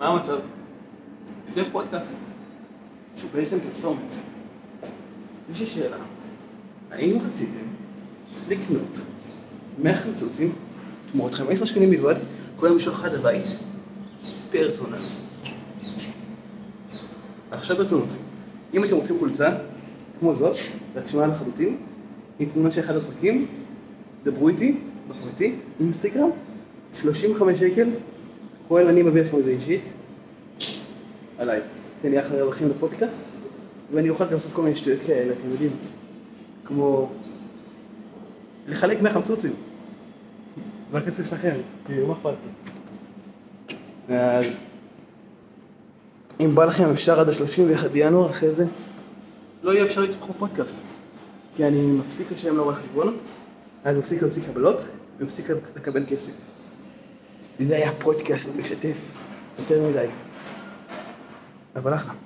מה המצב? זה פודקאסט שהוא בעצם פרסומת. יש לי שאלה, האם רציתם לקנות 100 חמצוצים תמורת 15 שקלים בלבד, כל יום משלוח עד הבית? פרסונל. עכשיו ברצינות, אם אתם רוצים חולצה, כמו זאת, רק לחלוטין, עם תמונה של אחד הפרקים, דברו איתי, בפרטי, אינסטגרם, 35 שקל, כולל אני מביא את זה אישית, עליי. תן לי אחלה רווחים לפודקאסט, ואני אוכל גם לעשות כל מיני שטויות כאלה, אתם יודעים, כמו לחלק מהחמצוצים. והכסף שלכם, כאילו, מה אכפת לי? אז אם בא לכם אפשר עד ה-31 בינואר, אחרי זה לא יהיה אפשר לתמוך בפודקאסט. כי אני מפסיק לשלם לו חשבון, אז מפסיק להוציא קבלות, ומפסיק לקבל כסף. וזה היה פודקאסט משתף, יותר מדי. אבל אחלה.